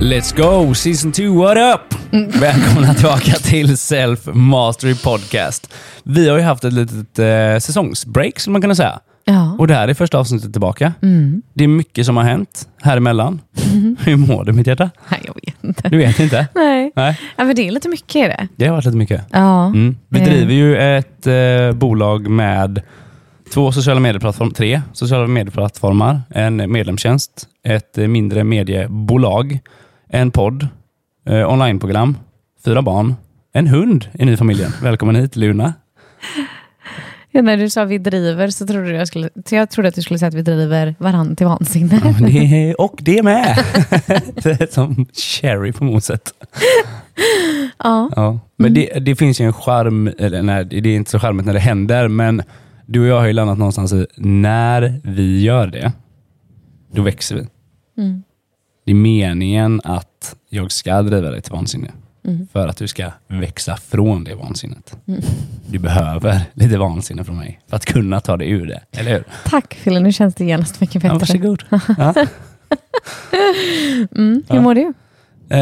Let's go! Season 2, what up? Välkomna tillbaka till Self Mastery Podcast. Vi har ju haft ett litet eh, säsongsbreak, skulle man kunna säga. Ja. Och det här är första avsnittet tillbaka. Det är mycket som har hänt här emellan. Hur mår du mitt hjärta? Nej, jag vet inte. Du vet inte? Nej. Nej, Ja, men det är lite mycket i det. det har varit lite mycket. Ja. Mm. Vi Eh. driver ju ett eh, bolag med två sociala medieplattformar, tre sociala medieplattformar, en medlemstjänst, ett eh, mindre mediebolag, en podd, eh, onlineprogram, fyra barn, en hund är ny i familjen. Välkommen hit Luna. Ja, när du sa vi driver så trodde jag, skulle, jag trodde att du skulle säga att vi driver varandra till vansinne. Ja, det, och det med! det som cherry på moset. Ja. Ja. Men det, det finns ju en charm, eller nej, det är inte så charmigt när det händer, men du och jag har ju landat någonstans i, när vi gör det, då växer vi. Mm. Det är meningen att jag ska driva dig till vansinne. Mm. För att du ska växa från det vansinnet. Mm. Du behöver lite vansinne från mig för att kunna ta dig ur det. Eller hur? Tack Fille, nu känns det genast mycket bättre. Ja, varsågod. Ja. Mm. Hur Ja. mår du? Eh,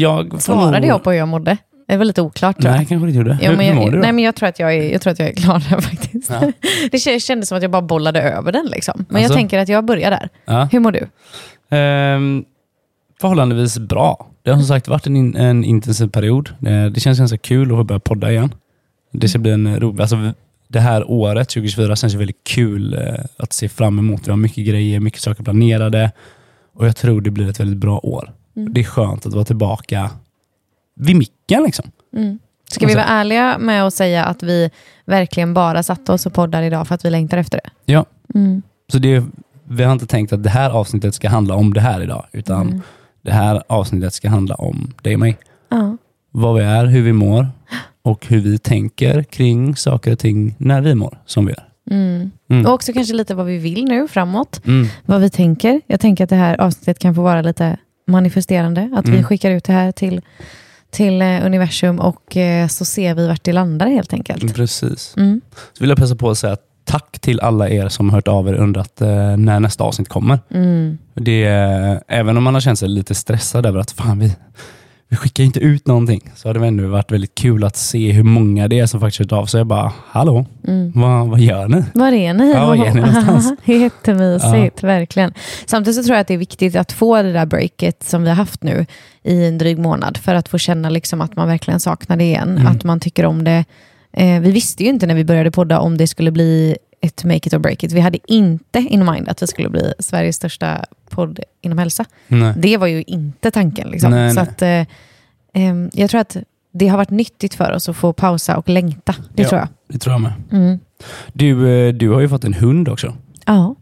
jag Svarade nog... jag på hur jag mådde? Det var lite oklart tror jag. Nej, kanske inte gjorde. Ja, hur, men hur jag, mår du då? nej, men jag, tror att jag, är, jag tror att jag är klar där faktiskt. Ja. Det kän- kändes som att jag bara bollade över den. Liksom. Men Alltså? jag tänker att jag börjar där. ja. Hur mår du? Ehm, förhållandevis bra. Det har som sagt varit en, in, en intensiv period. Det, det känns ganska kul att börja podda igen. Det ska bli en rolig... Alltså, det här året, 2024, känns väldigt kul eh, att se fram emot. Vi har mycket grejer, mycket saker planerade och jag tror det blir ett väldigt bra år. Mm. Det är skönt att vara tillbaka vid micken. Liksom. Mm. Ska vi vara ärliga med att säga att vi verkligen bara satte oss och poddar idag för att vi längtar efter det? Ja. Mm. Så det, vi har inte tänkt att det här avsnittet ska handla om det här idag, utan Mm. det här avsnittet ska handla om dig och mig. Ja. vad vi är, hur vi mår och hur vi tänker kring saker och ting när vi mår som vi gör. Mm. Mm. Och också kanske lite vad vi vill nu framåt. Mm. Vad vi tänker. Jag tänker att det här avsnittet kan få vara lite manifesterande. Att vi Mm. skickar ut det här till, till eh, universum och eh, så ser vi vart det landar helt enkelt. Precis. Mm. Så vill jag passa på att säga tack till alla er som har hört av er och undrat eh, när nästa avsnitt kommer. Mm. Det även om man har känt sig lite stressad över att fan vi, vi skickar inte ut någonting, så har det ändå varit väldigt kul att se hur många det är som faktiskt hört av sig. Jag bara, hallå, Mm. vad, vad gör ni? Var är ni? Ja, var är ni någonstans? Jättemysigt, verkligen. Samtidigt så tror jag att det är viktigt att få det där breaket som vi har haft nu i en dryg månad för att få känna liksom att man verkligen saknar det igen. Mm. Att man tycker om det. Eh, vi visste ju inte när vi började podda om det skulle bli ett make it or break it. Vi hade inte in mind att vi skulle bli Sveriges största podd inom hälsa. Nej. Det var ju inte tanken. Liksom. Nej, så nej. Att, eh, ehm, jag tror att det har varit nyttigt för oss att få pausa och längta. Det Ja. tror jag. Det tror jag med. Mm. Du, eh, du har ju fått en hund också. Ja.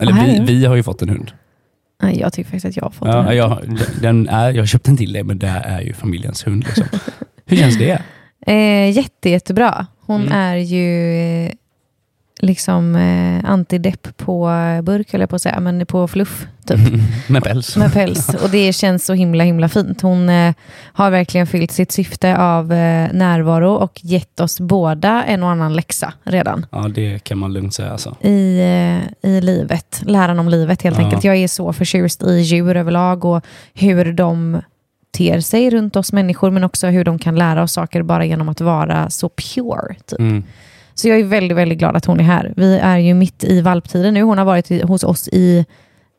Eller här vi, vi har ju fått en hund. Nej, Jag tycker faktiskt att jag har fått Ja, den. jag, den är, jag köpte den till dig, men det är ju familjens hund. Liksom. Hur känns det? Eh, jätte, jättebra. Hon Mm. är ju eh, liksom eh, antidepp på burk, eller på att säga, men på fluff typ. Med päls. Med päls. Och det känns så himla himla fint. Hon eh, har verkligen fyllt sitt syfte av eh, närvaro och gett oss båda en och annan läxa redan Ja, det kan man lugnt säga. Alltså. i, eh, i livet. Läran om livet helt Ja. enkelt. Jag är så förtjust i djur överlag och hur de ter sig runt oss människor men också hur de kan lära oss saker bara genom att vara så pure. Typ. Mm. Så jag är väldigt, väldigt glad att hon är här. Vi är ju mitt i valptiden nu. Hon har varit i, hos oss i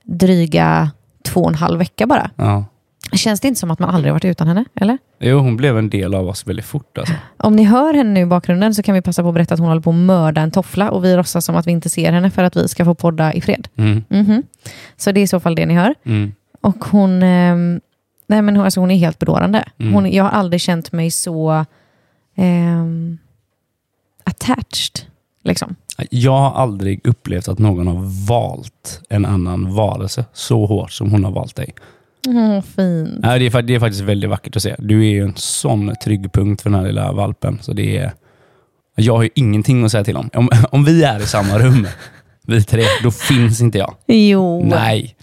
dryga två och en halv vecka bara. Ja. Känns det inte som att man aldrig varit utan henne? Eller? Jo, hon blev en del av oss väldigt fort. Alltså. Om ni hör henne nu i bakgrunden så kan vi passa på att berätta att hon håller på att mörda en toffla och vi låtsas som att vi inte ser henne för att vi ska få podda i fred. Mm. Mhm. Så det är i så fall det ni hör. Mm. Och hon, ehm, nej men hon, alltså hon är helt bedårande. Mm. Hon, jag har aldrig känt mig så ehm, attached. Liksom. Jag har aldrig upplevt att någon har valt en annan varelse så hårt som hon har valt dig. Åh, fint. Nej, det, är, det är faktiskt väldigt vackert att se. Du är ju en sån trygg punkt för den här lilla valpen. Så det är, jag har ju ingenting att säga till om. Om, om vi är i samma rum, vi tre, då finns inte jag. Jo, Nej.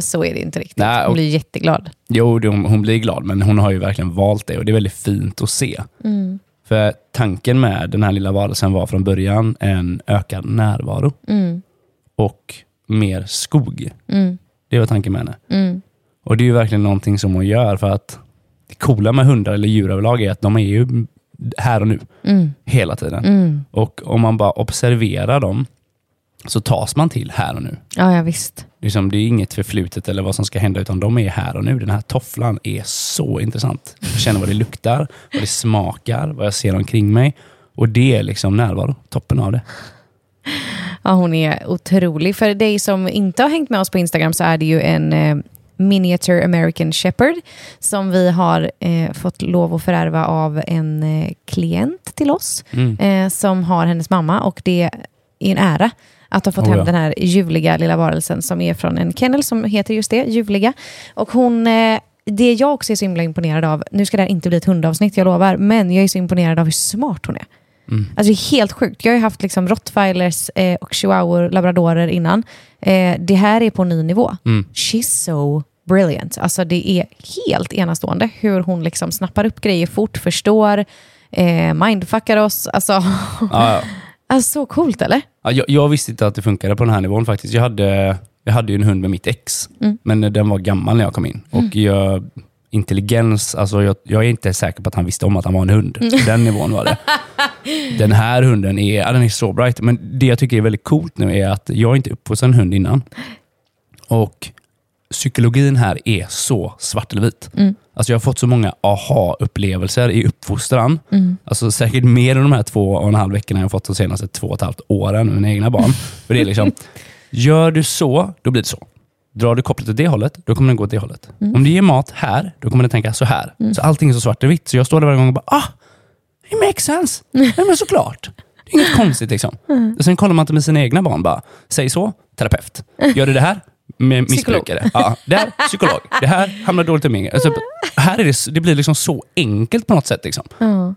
Så är det inte riktigt. Nej, Hon och- blir jätteglad. Jo, hon, hon blir glad, men hon har ju verkligen valt det och det är väldigt fint att se. Mm. För tanken med den här lilla varelsen var från början en ökad närvaro Mm. och mer skog. Mm. Det var tanken med henne. Mm. Och det är ju verkligen någonting som hon gör för att det coola med hundar eller djur överlag är att de är ju här och nu Mm. hela tiden. Mm. Och om man bara observerar dem så tas man till här och nu. Ja, ja, visst. Liksom, det är inget förflutet eller vad som ska hända, utan de är här och nu. Den här tofflan är så intressant. Jag känner vad det luktar, vad det smakar, vad jag ser omkring mig. Och det är liksom närvaro, toppen av det. Ja, hon är otrolig. För dig som inte har hängt med oss på Instagram så är det ju en eh, miniature American Shepherd som vi har eh, fått lov att förärva av en eh, klient till oss Mm. eh, som har hennes mamma och det är en ära att ha fått Oh, hem ja. den här ljuvliga lilla varelsen som är från en kennel som heter just det, ljuvliga. Och hon, eh, det jag också är så himla imponerad av, nu ska det här inte bli ett hundavsnitt, jag lovar, men jag är så imponerad av hur smart hon är. Mm. Alltså det är helt sjukt. Jag har ju haft liksom rottweilers eh, och chihuahuor, labradorer innan. Eh, det här är på ny nivå. Mm. She's so brilliant. Alltså det är helt enastående hur hon liksom snappar upp grejer fort, förstår, eh, mindfuckar oss. Alltså, Ja, ja. alltså så coolt eller? Ja, jag, jag visste inte att det funkade på den här nivån faktiskt. Jag hade, jag hade ju en hund med mitt ex, Mm. men den var gammal när jag kom in. Och jag, intelligens, alltså jag, jag är inte säker på att han visste om att han var en hund. Mm. Den nivån var det. Den här hunden är, ja, den är så bright. Men det jag tycker är väldigt coolt nu är att jag inte uppfostrad en hund innan. Och psykologin här är så svart eller vit. Mm. Alltså jag har fått så många aha-upplevelser i uppfostran. Mm. Alltså säkert mer än de här två och en halv veckorna jag har fått de senaste två och ett halvt åren med mina egna barn. För det är liksom, gör du så, då blir det så. Drar du kopplet åt det hållet, då kommer den gå åt det hållet. Om du ger mat här, då kommer den tänka så här. Så allting är så svart och vitt. Så jag står där varje gång och bara, ah, it makes sense. Nej men såklart. Det är inget konstigt liksom. Och sen kollar man inte med sina egna barn bara, säg så, terapeut. Gör du det här, med missbrukare. Ja, där, psykolog. Det här hamnar dåligt umgänge. Alltså, här är det, det blir liksom så enkelt på något sätt. Liksom. Ja.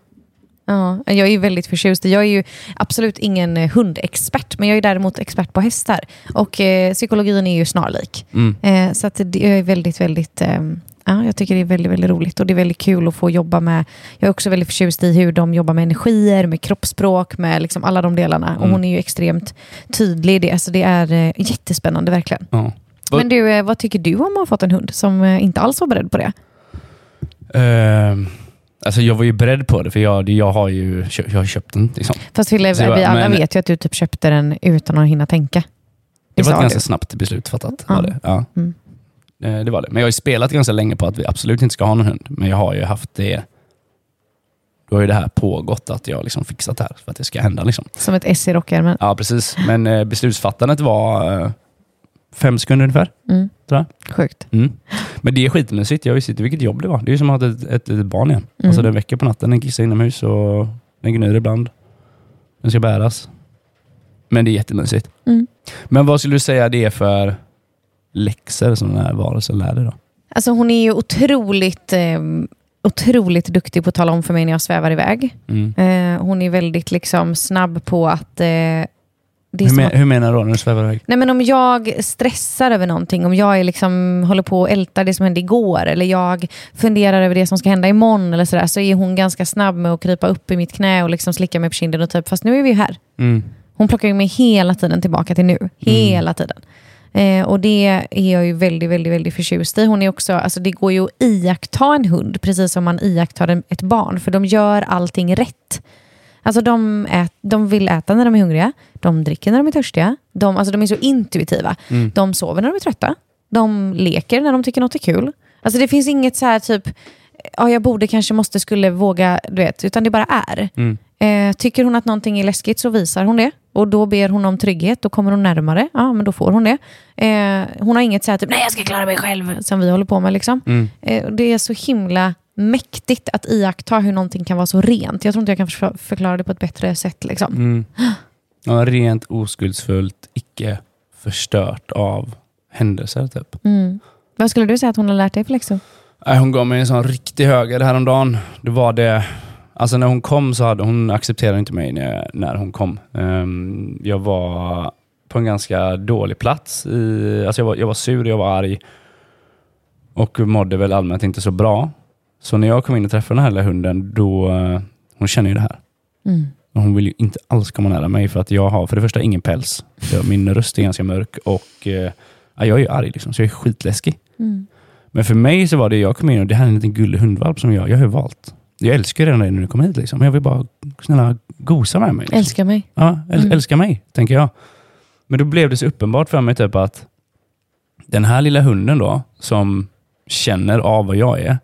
Ja, jag är ju väldigt förtjust. i- Jag är ju absolut ingen eh, hundexpert, men jag är däremot expert på hästar. Och eh, psykologin är ju snarlik. Mm. Eh, så att det, jag är väldigt, väldigt... Eh, ja, jag tycker det är väldigt, väldigt roligt och det är väldigt kul att få jobba med... Jag är också väldigt förtjust i hur de jobbar med energier, med kroppsspråk, med liksom alla de delarna. Och Mm. hon är ju extremt tydlig i det. Alltså det är eh, jättespännande verkligen. Ja. Men du, eh, vad tycker du om att ha fått en hund som eh, inte alls var beredd på det? Ehm, alltså jag var ju beredd på det, för jag, jag har ju jag har köpt den. Liksom. Fast var- vi alla men- vet ju att du typ köpte den utan att hinna tänka. Det Det var ett ganska du. snabbt beslut fattat. Ja. Var det. Ja. Mm. Eh, det var det. Men jag har ju spelat ganska länge på att vi absolut inte ska ha någon hund. Men jag har ju haft det... Då har ju det här pågått, att jag liksom fixat det här för att det ska hända. Liksom. Som ett S i rockärmen. Ja, precis. Men eh, beslutsfattandet var fem sekunder ungefär. Mm. Tror Sjukt. Mm. Men det är skitmysigt. Jag visste inte vilket jobb det var. Det är som att ha ett, ett litet barn igen. Mm. Alltså den väcker på natten, den kissar inomhus och den gnyr ibland. Den ska bäras. Men det är jättemysigt. Mm. Men vad skulle du säga det är för läxor som den här varelsen lär dig då? Alltså hon är ju otroligt, eh, otroligt duktig på att tala om för mig när jag svävar iväg. Mm. Eh, hon är väldigt liksom snabb på att... Eh, Hur, men, att hur menar du när du svävar iväg? Nej, men om jag stressar över någonting, om jag är liksom, håller på att älta det som hände igår eller jag funderar över det som ska hända imorgon eller sådär, så är hon ganska snabb med att krypa upp i mitt knä och liksom slicka mig på kinden och typ, fast nu är vi ju här. Mm. Hon plockar ju mig hela tiden tillbaka till nu. Hela tiden. Eh, och det är jag ju väldigt, väldigt, väldigt förtjust i. Hon är också, alltså det går ju att iaktta en hund precis som man iakttar ett barn. För de gör allting rätt. Alltså de, ät, de vill äta när de är hungriga. De dricker när de är törstiga. De, alltså de är så intuitiva. Mm. De sover när de är trötta. De leker när de tycker något är kul. Alltså det finns inget så här typ, ja jag borde, kanske måste, skulle, våga, du vet. Utan det bara är. Mm. Eh, tycker hon att någonting är läskigt så visar hon det. Och då ber hon om trygghet, då kommer hon närmare. Ja, men då får hon det. Eh, hon har inget så här typ, nej jag ska klara mig själv, som vi håller på med. Liksom. Mm. Eh, det är så himla mäktigt att iaktta hur någonting kan vara så rent. Jag tror inte jag kan för- förklara det på ett bättre sätt. Liksom. Mm. Ja, rent oskuldsfullt, icke förstört av händelser typ. Mm. Vad skulle du säga att hon har lärt dig för läxor? Hon gav mig en sån riktig höger häromdagen. Det var det, alltså när hon kom så hade hon accepterade inte mig när, när hon kom. Ehm, jag var på en ganska dålig plats. I, alltså jag, var, jag var sur, jag var arg och mådde väl allmänt inte så bra. Så när jag kom in och träffade den här lilla hunden, då, eh, hon känner ju det här. Mm. Hon vill ju inte alls komma nära mig för att jag har för det första ingen päls. Min röst är ganska mörk och eh, ja, jag är ju arg, liksom, så jag är skitläskig. Mm. Men för mig så var det, jag kom in och det här är en liten gullig hundvalp som jag, jag har valt. Jag älskar redan dig när du kom hit. Liksom. Jag vill bara, snälla, gosa med mig. Liksom. Älskar mig. Ja, äl, Mm. älska mig, tänker jag. Men då blev det så uppenbart för mig typ att den här lilla hunden då, som känner av vad jag är,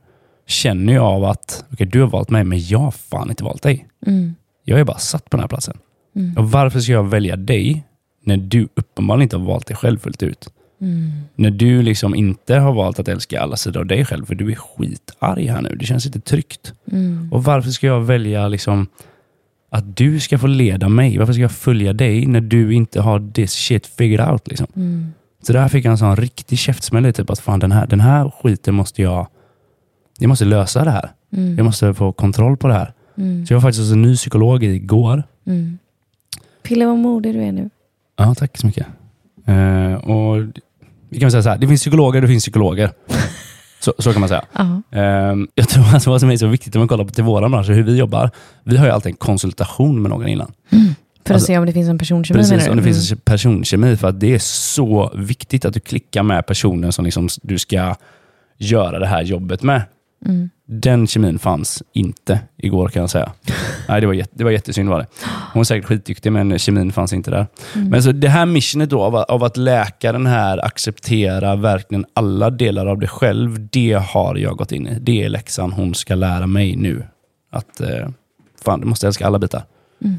känner ju av att okej, du har valt mig, men jag har fan inte valt dig. Mm. Jag är bara satt på den här platsen. Mm. Och varför ska jag välja dig när du uppenbarligen inte har valt dig själv fullt ut? Mm. När du liksom inte har valt att älska alla sidor av dig själv, för du är skitarg här nu. Det känns inte tryggt. Mm. Och varför ska jag välja liksom att du ska få leda mig? Varför ska jag följa dig när du inte har this shit figured out? Liksom? Mm. Så där fick jag en sån riktig käftsmäll. Typ att fan, den här, den här skiten måste jag... Jag måste lösa det här. Mm. Jag måste få kontroll på det här. Mm. Så jag var faktiskt hos en ny psykolog igår. Mm. Pille, vad modig du är nu. Ja, tack så mycket. Eh, och vi kan säga så här, det finns psykologer, det finns psykologer. Så, så kan man säga. Ehm, jag tror att vad som är så viktigt om man kollar på till våra bransch, hur vi jobbar. Vi har ju alltid en konsultation med någon innan. För att Alltså, se om det finns en personkemi Precis, om det finns en personkemi. För att det är så viktigt att du klickar med personen som liksom du ska göra det här jobbet med. Mm. Den kemin fanns inte igår kan jag säga. Nej, det var, jätte, det var jättesynd var det. Hon var säkert skitduktig men kemin fanns inte där. Mm. Men så det här missionet då av, att- av att läka den här, acceptera verkligen alla delar av dig själv, det har jag gått in i. Det är läxan hon ska lära mig nu. Att eh, fan, du måste älska alla bitar. Mm.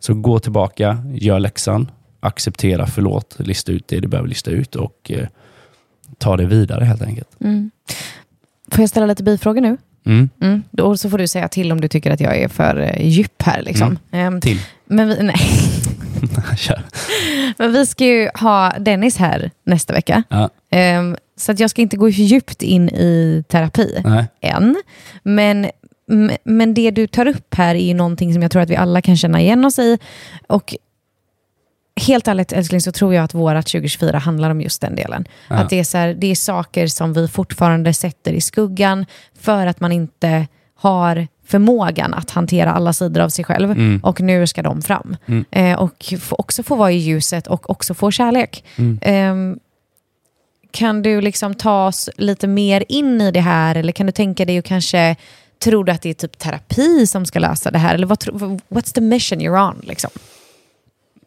Så gå tillbaka, gör läxan, acceptera, förlåt, lista ut det du behöver lista ut och eh, ta det vidare helt enkelt. Mm. Får jag ställa lite bifrågor nu? Mm. Mm. Då så får du säga till om du tycker att jag är för eh, djup här. Liksom. Ehm, Till. men, vi, nej. Kör. men vi ska ju ha Dennis här nästa vecka. Ja, Ehm, så att jag ska inte gå för djupt in i terapi nej. än. Men, men det du tar upp här är ju någonting som jag tror att vi alla kan känna igen oss i. Och helt ärligt älskling så tror jag att vårat 2024 handlar om just den delen. Ja. Att det är, så här, det är saker som vi fortfarande sätter i skuggan för att man inte har förmågan att hantera alla sidor av sig själv. Mm. Och nu ska de fram. Mm. Eh, och också få vara i ljuset och också få kärlek. Mm. Ehm, kan du liksom ta oss lite mer in i det här eller kan du tänka dig och kanske tror du att det är typ terapi som ska lösa det här? Eller vad, what's the mission you're on? Liksom?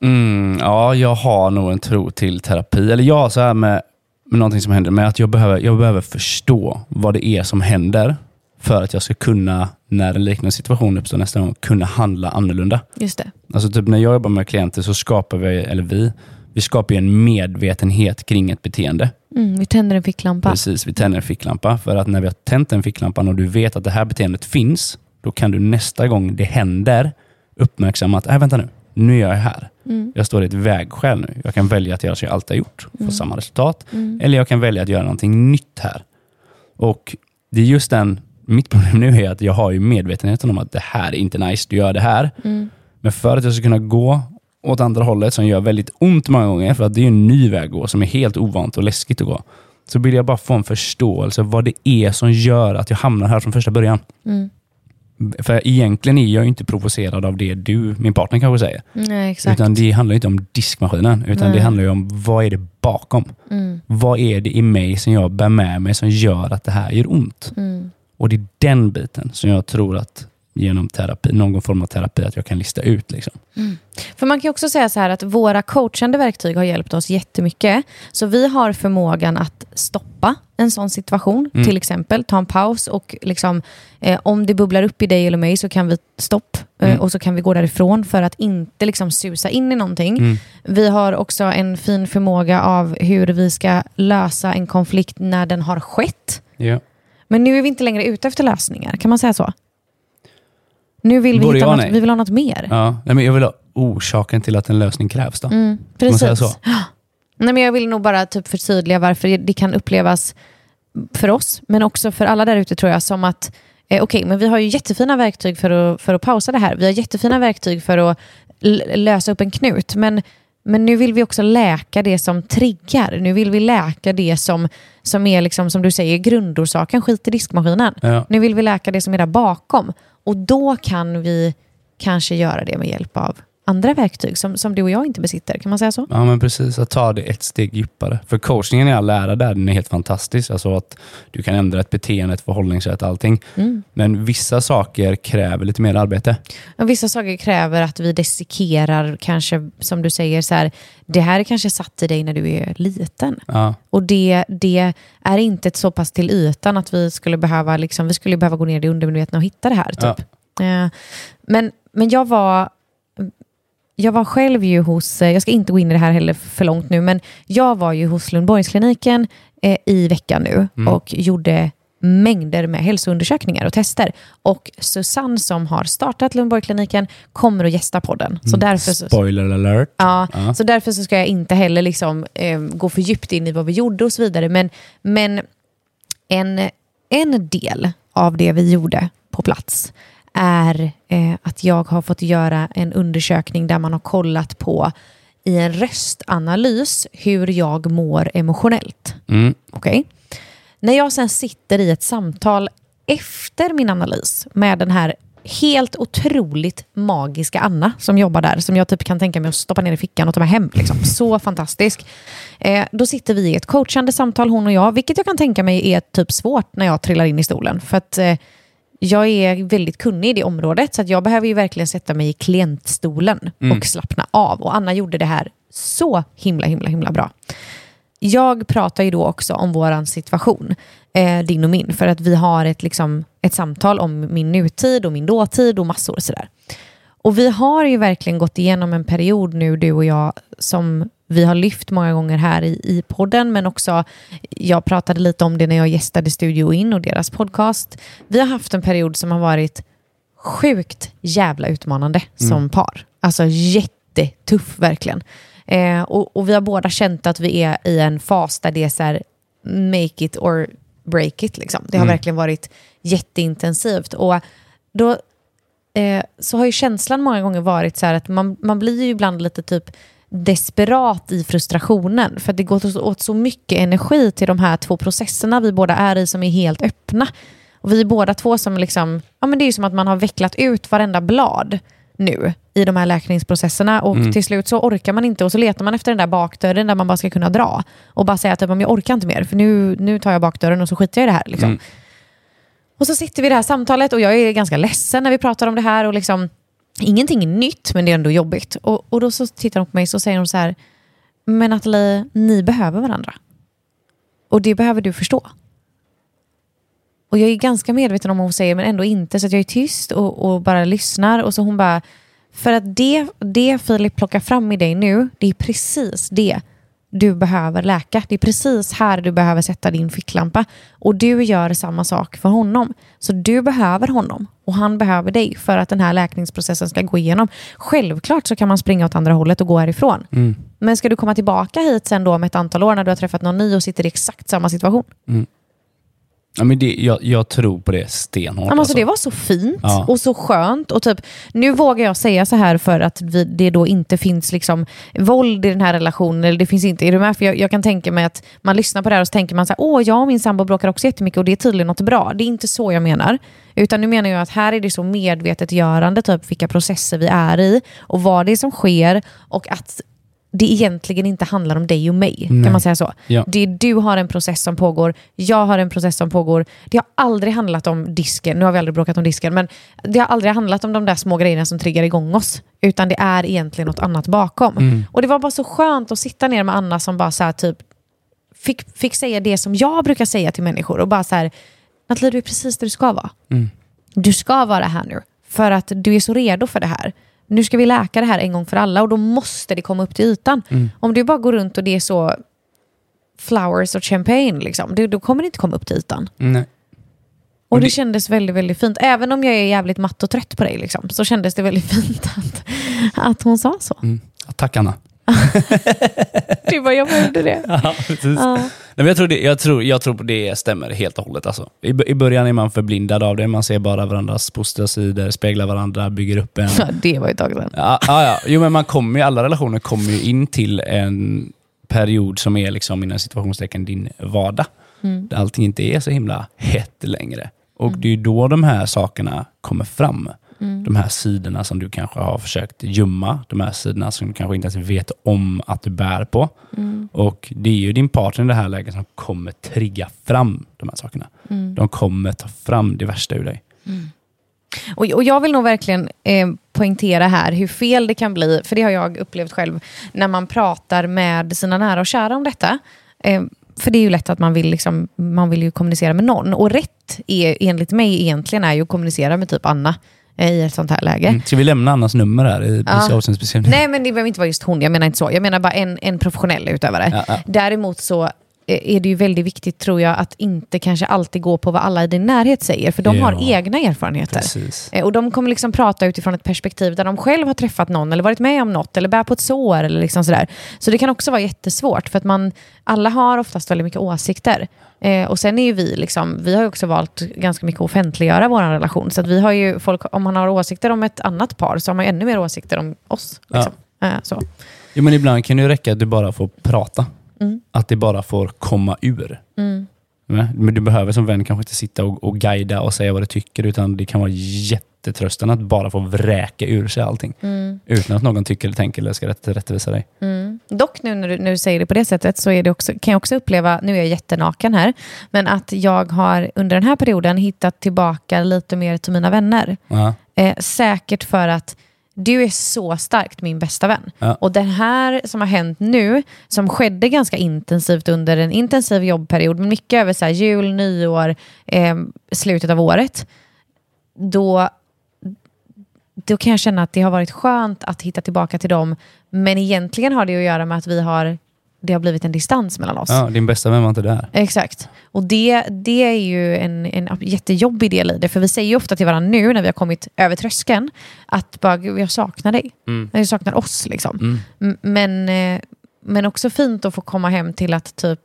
Mm, ja, jag har nog en tro till terapi. Eller jag så här med, med någonting som händer, med att jag behöver, jag behöver förstå vad det är som händer för att jag ska kunna, när en liknande situation uppstår nästa gång, kunna handla annorlunda. Just det. Alltså typ när jag jobbar med klienter så skapar vi, eller vi, vi skapar en medvetenhet kring ett beteende. Mm, vi tänder en ficklampa. Precis, vi tänder en ficklampa. För att när vi har tänt den ficklampan och du vet att det här beteendet finns, då kan du nästa gång det händer uppmärksamma att, äh, vänta nu, nu är jag här. Mm. Jag står i ett vägskäl nu. Jag kan välja att göra som jag alltid har gjort få Mm. samma resultat. Mm. Eller jag kan välja att göra någonting nytt här. Och det är just den, mitt problem nu är att jag har ju medvetenheten om att det här är inte nice, du gör det här. Mm. Men för att jag ska kunna gå åt andra hållet, som gör väldigt ont många gånger, för att det är en ny väg att gå som är helt ovant och läskigt att gå. Så vill jag bara få en förståelse vad det är som gör att jag hamnar här från första början. För egentligen är jag inte provocerad av det du, min partner kanske säger. Nej, exakt. Utan det handlar inte om diskmaskinen, utan Nej. det handlar ju om vad är det bakom? Mm. Vad är det i mig som jag bär med mig som gör att det här gör ont? Mm. Och det är den biten som jag tror att genom terapi, någon form av terapi, att jag kan lista ut. Liksom. För man kan också säga så här att våra coachande verktyg har hjälpt oss jättemycket. Så vi har förmågan att stoppa en sån situation, Mm. till exempel ta en paus och liksom, eh, om det bubblar upp i dig eller mig så kan vi stopp eh, Mm. och så kan vi gå därifrån för att inte liksom susa in i någonting. Mm. Vi har också en fin förmåga av hur vi ska lösa en konflikt när den har skett. Ja. Men nu är vi inte längre ute efter lösningar, kan man säga så? Nu vill vi, hitta något, vi vill ha något mer. Ja. Nej, men jag vill ha orsaken till att en lösning krävs. Då. Mm, man precis. säga så? Nej, men jag vill nog bara typ förtydliga varför det kan upplevas för oss, men också för alla där ute tror jag, som att eh, okej, men vi har ju jättefina verktyg för att, för att pausa det här. Vi har jättefina verktyg för att lösa upp en knut, men men nu vill vi också läka det som triggar. Nu vill vi läka det som, som är, liksom, som du säger, grundorsaken, skit i diskmaskinen. Ja. Nu vill vi läka det som är där bakom. Och då kan vi kanske göra det med hjälp av andra verktyg som, som du och jag inte besitter. Kan man säga så? Ja, men precis. Att ta det ett steg djupare. För coachningen i all ära där, den är helt fantastisk. Alltså att du kan ändra ett beteende, ett förhållningssätt, allting. Mm. Men vissa saker kräver lite mer arbete. Och vissa saker kräver att vi dissekerar, kanske som du säger, så här, det här är kanske satt i dig när du är liten. Ja. Och det, det är inte så pass till ytan att vi skulle behöva, liksom, vi skulle behöva gå ner i undermedvetna och hitta det här. Typ. Eh, men, men jag var jag var själv ju hos, eh, jag ska inte gå in i det här heller för långt nu, men jag var ju hos Lundborgskliniken eh, i veckan nu Mm. och gjorde mängder med hälsoundersökningar och tester. Och Susanne som har startat Lundborgskliniken kommer att gästa podden. Så därför så, Spoiler alert. Ja, Ja. så därför så ska jag inte heller liksom, eh, gå för djupt in i vad vi gjorde och så vidare. Men, men en, en del av det vi gjorde på plats är eh, att jag har fått göra en undersökning där man har kollat på i en röstanalys hur jag mår emotionellt. Mm. Okej? När jag sen sitter i ett samtal efter min analys med den här helt otroligt magiska Anna som jobbar där, som jag typ kan tänka mig att stoppa ner i fickan och ta med hem. Liksom. Så fantastisk. Eh, då sitter vi i ett coachande samtal, hon och jag, vilket jag kan tänka mig är typ svårt när jag trillar in i stolen. För att eh, jag är väldigt kunnig i det området, så att jag behöver ju verkligen sätta mig i klientstolen och slappna av. Och Anna gjorde det här så himla, himla, himla bra. Jag pratar ju då också om vår situation, eh, din och min, för att vi har ett, liksom, ett samtal om min nutid och min dåtid och massor och sådär. Och vi har ju verkligen gått igenom en period nu, du och jag, som vi har lyft många gånger här i, i podden, men också, jag pratade lite om det när jag gästade Studio In och deras podcast. Vi har haft en period som har varit sjukt jävla utmanande som par. Alltså jättetuff verkligen. Eh, och, och vi har båda känt att vi är i en fas där det är så här, make it or break it. Liksom. Det har verkligen varit jätteintensivt. Och då eh, så har ju känslan många gånger varit så här att man, man blir ju ibland lite typ desperat i frustrationen. För att det går åt så mycket energi till de här två processerna vi båda är i som är helt öppna. Och vi är båda två som liksom, ja men det är som att man har vecklat ut varenda blad nu i de här läkningsprocesserna och till slut så orkar man inte och så letar man efter den där bakdörren där man bara ska kunna dra och bara säga typ, "Men jag orkar inte mer för nu, nu tar jag bakdörren och så skiter jag i det här. Liksom. Mm. Och så sitter vi i det här samtalet och jag är ganska ledsen när vi pratar om det här och liksom ingenting är nytt men det är ändå jobbigt. Och, och då så tittar hon på mig och säger de så här, men Nathalie, ni behöver varandra. Och det behöver du förstå. Och jag är ganska medveten om vad hon säger men ändå inte så att jag är tyst och, och bara lyssnar och så hon bara, för att det, det Filip plockar fram i dig nu, det är precis det du behöver läka. Det är precis här du behöver sätta din ficklampa. Och du gör samma sak för honom. Så du behöver honom och han behöver dig för att den här läkningsprocessen ska gå igenom. Självklart så kan man springa åt andra hållet och gå härifrån. Men ska du komma tillbaka hit sen då om ett antal år när du har träffat någon ny och sitter i exakt samma situation? Ja, men det, jag, jag tror på det stenhårt. Ja, men alltså, det var så fint Ja. och så skönt. Och typ, nu vågar jag säga så här för att vi, det då inte finns liksom våld i den här relationen. Eller det finns inte, är du med? För jag, jag kan tänka mig att man lyssnar på det här och så tänker man så här, åh, jag och min sambo bråkar också jättemycket och det är tydligen något bra. Det är inte så jag menar. Utan nu menar jag att här är det så medvetetgörande, typ vilka processer vi är i och vad det är som sker och att det egentligen inte handlar om dig och mig. Kan Nej. man säga så? Ja. Det är, du har en process som pågår, jag har en process som pågår. Det har aldrig handlat om disken, nu har vi aldrig bråkat om disken, men det har aldrig handlat om de där små grejerna som triggar igång oss. Utan det är egentligen något annat bakom. Och det var bara så skönt att sitta ner med Anna som bara så här, typ fick, fick säga det som jag brukar säga till människor. Och bara så här, Nathalie du är precis där du ska vara. Du ska vara här nu. För att du är så redo för det här. Nu ska vi läka det här en gång för alla och då måste det komma upp till ytan. Om du bara går runt och det är så flowers och champagne, liksom, det, då kommer det inte komma upp till ytan. Nej. Och Och det, det- kändes väldigt, väldigt fint. Även om jag är jävligt matt och trött på dig, liksom, så kändes det väldigt fint att, att hon sa så. Mm. Tack Anna. du bara, jag behövde det. Ja, precis. Ja. Nej, men jag, tror det, jag, tror, jag tror det stämmer helt och hållet. Alltså. I, I början är man förblindad av det. Man ser bara varandras positiva sidor, speglar varandra, bygger upp en... Det var ju ett tag sedan. Ja, ja, ja. Jo, men man kommer ju, alla relationer kommer ju in till en period som är liksom inom situationstecken din vardag. Mm. Där allting inte är så himla hett längre. Och det är då de här sakerna kommer fram. Mm. De här sidorna som du kanske har försökt gömma. De här sidorna som du kanske inte ens vet om att du bär på. Mm. Och det är ju din partner i det här läget som kommer trigga fram de här sakerna. Mm. De kommer ta fram det värsta ur dig. Och, och jag vill nog verkligen eh, poängtera här hur fel det kan bli, för det har jag upplevt själv, när man pratar med sina nära och kära om detta. Eh, för det är ju lätt att man vill, liksom, man vill ju kommunicera med någon. Och rätt är, enligt mig egentligen är ju att kommunicera med typ Anna i ett sånt här läge. Mm. Ska vi lämna Annas nummer här i Ja. avsnittsbeskrivningen? Nej, men det behöver inte vara just hon. Jag menar inte så. Jag menar bara en, en professionell utövare. Ja, ja. Däremot så eh, är det ju väldigt viktigt, tror jag, att inte kanske alltid gå på vad alla i din närhet säger. För de har Ja. egna erfarenheter. Precis. Eh, Och de kommer liksom prata utifrån ett perspektiv där de själv har träffat någon eller varit med om något eller bär på ett sår eller liksom sådär. Så det kan också vara jättesvårt för att man, alla har oftast väldigt mycket åsikter. Eh, och sen är ju vi, liksom, vi har ju också valt ganska mycket att offentliggöra vår relation. Så att vi har ju folk, om man har åsikter om ett annat par så har man ännu mer åsikter om oss. Liksom. Eh, så. Jo, men ibland kan det ju räcka att du bara får prata. Mm. Att det bara får komma ur. Mm. Men du behöver som vän kanske inte sitta och, och guida och säga vad du tycker, utan det kan vara jättetröstande att bara få vräka ur sig allting. Mm. Utan att någon tycker eller tänker eller ska rätt, rättvisa dig. Mm. Dock nu när du, när du säger det på det sättet så är det också, kan jag också uppleva, nu är jag jättenaken här, men att jag har under den här perioden hittat tillbaka lite mer till mina vänner. Eh, säkert för att du är så starkt min bästa vän. Ja. Och det här som har hänt nu, som skedde ganska intensivt under en intensiv jobbperiod, mycket över så här, jul, nyår, eh, slutet av året, då, då kan jag känna att det har varit skönt att hitta tillbaka till dem. Men egentligen har det att göra med att vi har, det har blivit en distans mellan oss. ja, din bästa vän var inte där. Exakt. Och det, det är ju en, en jättejobbig del i det. För vi säger ju ofta till varandra nu när vi har kommit över tröskeln att bara, "Gud, jag saknar dig. Mm. Jag saknar oss. Liksom. Mm. Men, eh, men också fint att få komma hem till att typ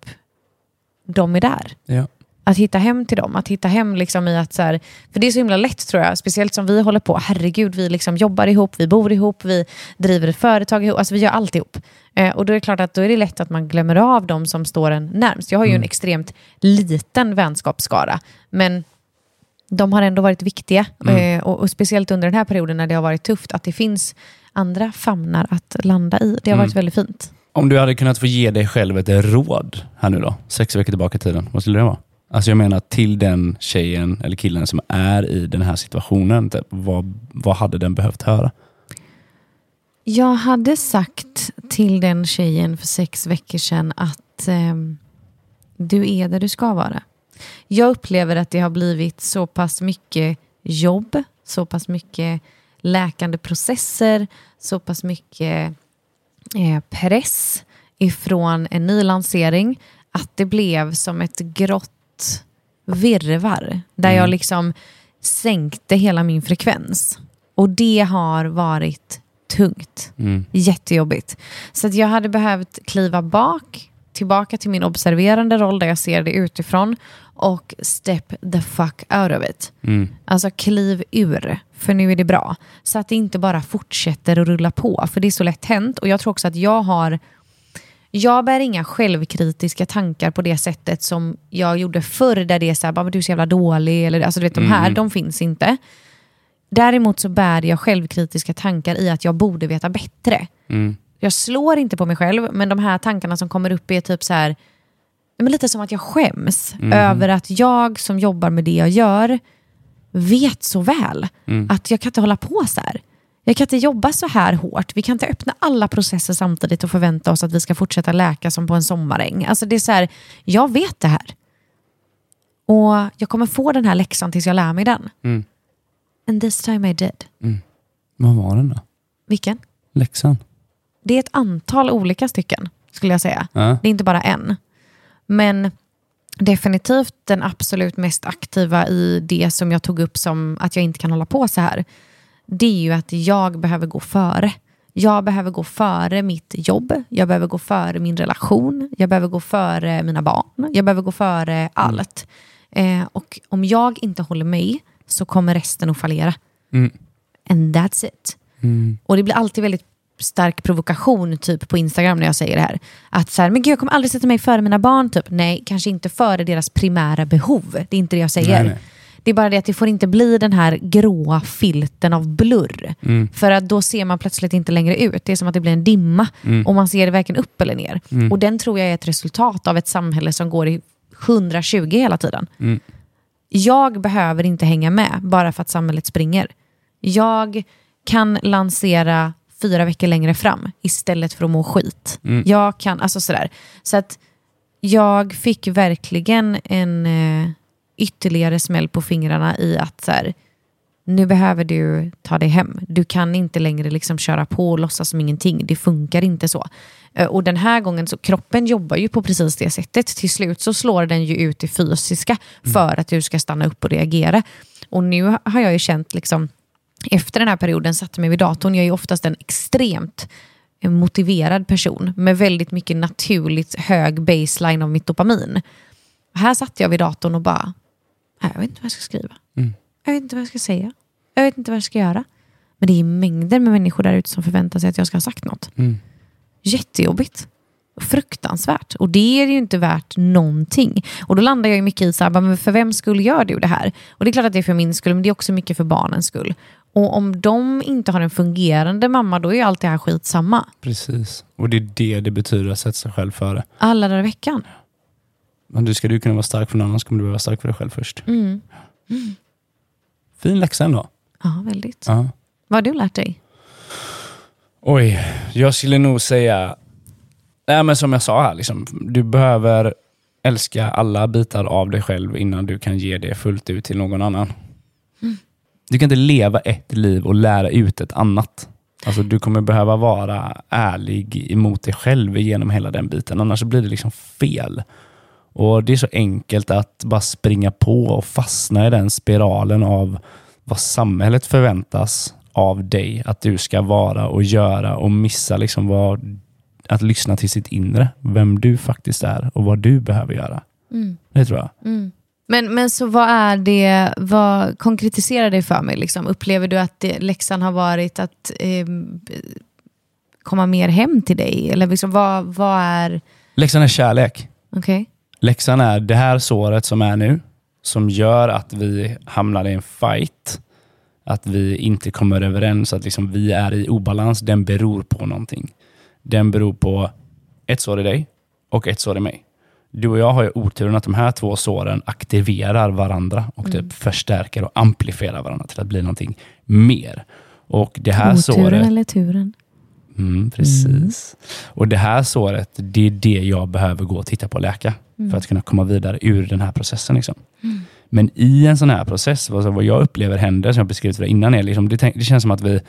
de är där. Ja. Att hitta hem till dem. Att hitta hem liksom i att så här, för det är så himla lätt tror jag, speciellt som vi håller på. Herregud, vi liksom jobbar ihop, vi bor ihop, vi driver företag ihop, alltså vi gör allt ihop. Eh, och då är det klart att då är det lätt att man glömmer av de som står en närmst. Jag har ju en extremt liten vänskapsskara, men de har ändå varit viktiga. Eh, och, och speciellt under den här perioden när det har varit tufft, att det finns andra famnar att landa i. Det har varit väldigt fint. Om du hade kunnat få ge dig själv ett råd här nu då, sex veckor tillbaka i tiden, vad skulle det vara? Alltså jag menar till den tjejen eller killen som är i den här situationen, typ, vad, vad hade den behövt höra? Jag hade sagt till den tjejen för sex veckor sedan att ehm, du är där du ska vara. Jag upplever att det har blivit så pass mycket jobb, så pass mycket läkande processer, så pass mycket eh, press ifrån en ny lansering att det blev som ett grått virrvarr där jag liksom sänkte hela min frekvens. Och det har varit tungt. Mm. Jättejobbigt. Så att jag hade behövt kliva bak, tillbaka till min observerande roll där jag ser det utifrån och step the fuck out of it. Mm. Alltså kliv ur, för nu är det bra. Så att det inte bara fortsätter att rulla på, för det är så lätt hänt. Och jag tror också att jag har jag bär inga självkritiska tankar på det sättet som jag gjorde förr, där det är så här, bara, "Men du är så jävla dålig, eller alltså, du vet, de här, de finns inte. Däremot så bär jag självkritiska tankar i att jag borde veta bättre. Mm. Jag slår inte på mig själv, men de här tankarna som kommer upp är typ så här, men lite som att jag skäms över att jag som jobbar med det jag gör vet så väl att jag kan inte hålla på så här. Jag kan inte jobba så här hårt. Vi kan inte öppna alla processer samtidigt och förvänta oss att vi ska fortsätta läka som på en sommaräng. Alltså det är så här, jag vet det här. Och jag kommer få den här läxan tills jag lär mig den. Mm. And this time I did. Vad var den då? Vilken? Läxan? Det är ett antal olika stycken, skulle jag säga. Ja. Det är inte bara en. Men definitivt den absolut mest aktiva i det som jag tog upp som att jag inte kan hålla på så här. Det är ju att jag behöver gå före. Jag behöver gå före mitt jobb, jag behöver gå före min relation, jag behöver gå före mina barn, jag behöver gå före allt. Eh, och om jag inte håller mig så kommer resten att fallera. Mm. And that's it. Mm. Och det blir alltid väldigt stark provokation typ på Instagram när jag säger det här. Att så här, men gud jag kommer aldrig sätta mig före mina barn. Typ. Nej, kanske inte före deras primära behov. Det är inte det jag säger. Nej, nej. Det är bara det att det får inte bli den här gråa filten av blurr. Mm. För att då ser man plötsligt inte längre ut. Det är som att det blir en dimma Mm. och man ser det varken upp eller ner. Och den tror jag är ett resultat av ett samhälle som går i 120 hela tiden. Jag behöver inte hänga med bara för att samhället springer. Jag kan lansera fyra veckor längre fram istället för att må skit. Mm. Jag kan, alltså sådär. Så att jag fick verkligen en eh, ytterligare smäll på fingrarna i att så här, nu behöver du ta dig hem. Du kan inte längre liksom köra på och låtsas som ingenting. Det funkar inte så. Eh, Och den här gången, så kroppen jobbar ju på precis det sättet. Till slut så slår den ju ut det fysiska för att du ska stanna upp och reagera. Och nu har jag ju känt, liksom, efter den här perioden, satte mig vid datorn. Jag är ju oftast en extremt eh, motiverad person med väldigt mycket naturligt hög baseline av mitt dopamin. Här satt jag vid datorn och bara, "Nej, jag vet inte vad jag ska skriva. Mm. Jag vet inte vad jag ska säga. Jag vet inte vad jag ska göra. Men det är mängder med människor där ute som förväntar sig att jag ska ha sagt något. Mm. Jättejobbigt. Fruktansvärt. Och det är ju inte värt någonting. Och då landar jag mycket i så här, men för vem skull gör du det här? Och det är klart att det är för min skull, men det är också mycket för barnens skull. Och om de inte har en fungerande mamma, då är ju allt det här skitsamma. Precis. Och det är det det betyder att sätta sig själv före. Alla dagar i veckan. Men du ska du kunna vara stark för någon annan så kommer du vara stark för dig själv först. Mm. Fin läxa ändå. Ja, väldigt. Ja. Vad har du lärt dig? Oj, jag skulle nog säga, nej men som jag sa här, liksom, du behöver älska alla bitar av dig själv innan du kan ge det fullt ut till någon annan. Du kan inte leva ett liv och lära ut ett annat. Alltså, du kommer behöva vara ärlig emot dig själv genom hela den biten, annars blir det liksom fel. Och Det är så enkelt att bara springa på och fastna i den spiralen av vad samhället förväntas av dig att du ska vara och göra och missa liksom vad, att lyssna till sitt inre, vem du faktiskt är och vad du behöver göra. Det tror jag. Men, men så vad är det, vad konkretiserar det för mig? Liksom? Upplever du att det, läxan har varit att eh, komma mer hem till dig? Eller liksom, vad, vad är... Läxan är kärlek. Okej. Läxan är det här såret som är nu, som gör att vi hamnar i en fight. Att vi inte kommer överens, att liksom vi är i obalans. Den beror på någonting. Den beror på ett sår i dig och ett sår i mig. Du och jag har ju oturen att de här två såren aktiverar varandra och typ förstärker och amplifierar varandra till att bli någonting mer. Och det här Oturen såret... eller turen? Mm, precis. Och det här såret, det är det jag behöver gå och titta på och läka för att kunna komma vidare ur den här processen. Liksom. Men i en sån här process, alltså vad jag upplever händer, som jag beskrivit för innan, är liksom, det, det känns som att vi,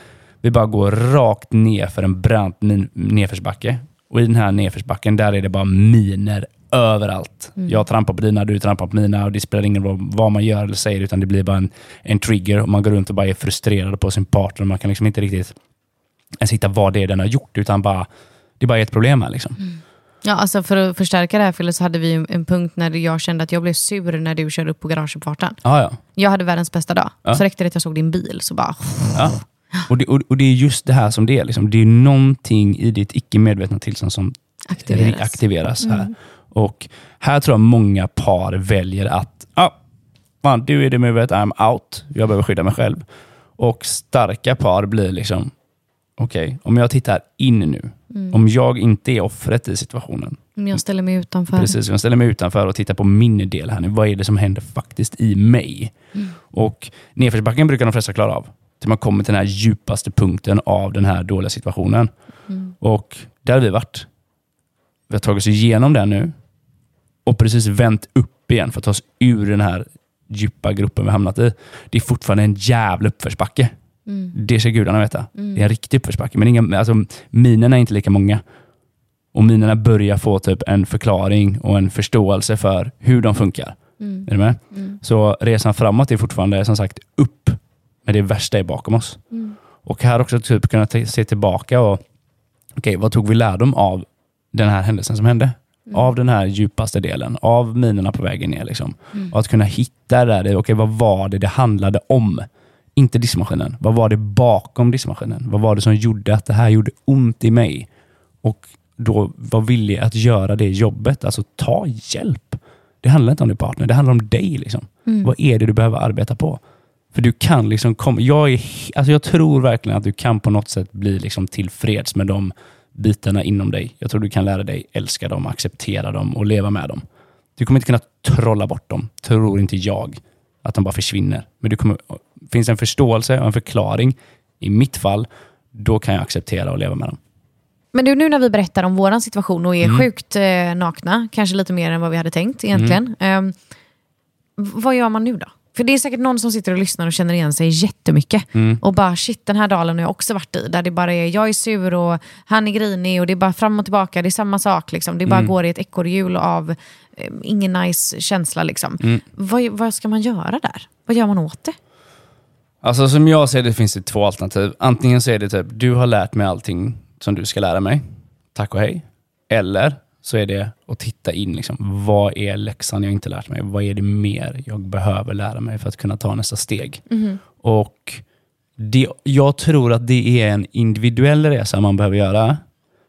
vi bara går rakt ner för en brant min- nedförsbacke. Och i den här nedförsbacken, där är det bara miner överallt. Jag trampar på dina, du trampar på mina och det spelar ingen roll vad man gör eller säger, utan det blir bara en, en trigger och man går runt och bara är frustrerad på sin partner och man kan liksom inte riktigt ens hitta vad det är den har gjort, utan bara, det är bara ett problem här. Liksom. Ja, alltså för att förstärka det här Fille, så hade vi en punkt när jag kände att jag blev sur när du körde upp på garageuppfarten. Ja, ja. Jag hade världens bästa dag. Ja. Så räckte det att jag såg din bil, så bara... ja. Och, det, och, och det är just det här som det är. Liksom. Det är någonting i ditt icke medvetna tillstånd som Aktiveras. aktiveras här. Och här tror jag många par väljer att, ja, fan, du är det med I'm out. Jag behöver skydda mig själv. Och starka par blir liksom, okej, om jag tittar in nu, om jag inte är offret i situationen, Om jag ställer mig utanför. Precis, jag ställer mig utanför och tittar på min del här nu. Vad är det som händer faktiskt i mig? Och Nedförsbacken brukar de flesta klara av. Till man kommer till den här djupaste punkten av den här dåliga situationen. Och där har vi varit. Vi har tagit oss igenom den nu och precis vänt upp igen för att ta oss ur den här djupa gruppen vi hamnat i. Det är fortfarande en jävla uppförsbacke. Det ska gudarna veta. Det är en riktig uppförsbacke. Men inga, alltså, minerna är inte lika många. Och minerna börjar få typ en förklaring och en förståelse för hur de funkar. Är du med? Så resan framåt är fortfarande som sagt upp, men det värsta är bakom oss. Och här också typ kunna se tillbaka och okej, vad tog vi lärdom av den här händelsen som hände? Av den här djupaste delen, av minerna på vägen ner. Liksom. Och att kunna hitta där, i, okej, vad var det det handlade om? Inte diskmaskinen. Vad var det bakom diskmaskinen? Vad var det som gjorde att det här gjorde ont i mig? Och då var villig att göra det jobbet. Alltså ta hjälp. Det handlar inte om din partner, det handlar om dig. Liksom. Vad är det du behöver arbeta på? För du kan liksom komma, jag, är, alltså jag tror verkligen att du kan på något sätt bli liksom tillfreds med de bitarna inom dig. Jag tror du kan lära dig älska dem, acceptera dem och leva med dem. Du kommer inte kunna trolla bort dem, tror inte jag. Att de bara försvinner. Men det kommer, finns en förståelse och en förklaring, i mitt fall, då kan jag acceptera och leva med dem. Men du, nu när vi berättar om vår situation och är Mm. sjukt eh, nakna, kanske lite mer än vad vi hade tänkt egentligen. Mm. Eh, vad gör man nu då? För det är säkert någon som sitter och lyssnar och känner igen sig jättemycket. Mm. Och bara shit, den här dalen har jag också varit i. Där det bara är jag är sur och han är grinig och det är bara fram och tillbaka. Det är samma sak. Liksom. Det bara Mm. går i ett ekorrhjul av eh, ingen nice känsla. Liksom. Mm. Vad, vad ska man göra där? Vad gör man åt det? Alltså som jag ser det finns det två alternativ. Antingen så är det typ, du har lärt mig allting som du ska lära mig. Tack och hej. Eller så är det att titta in, liksom, vad är läxan jag inte lärt mig? Vad är det mer jag behöver lära mig för att kunna ta nästa steg? Och det, Jag tror att det är en individuell resa man behöver göra,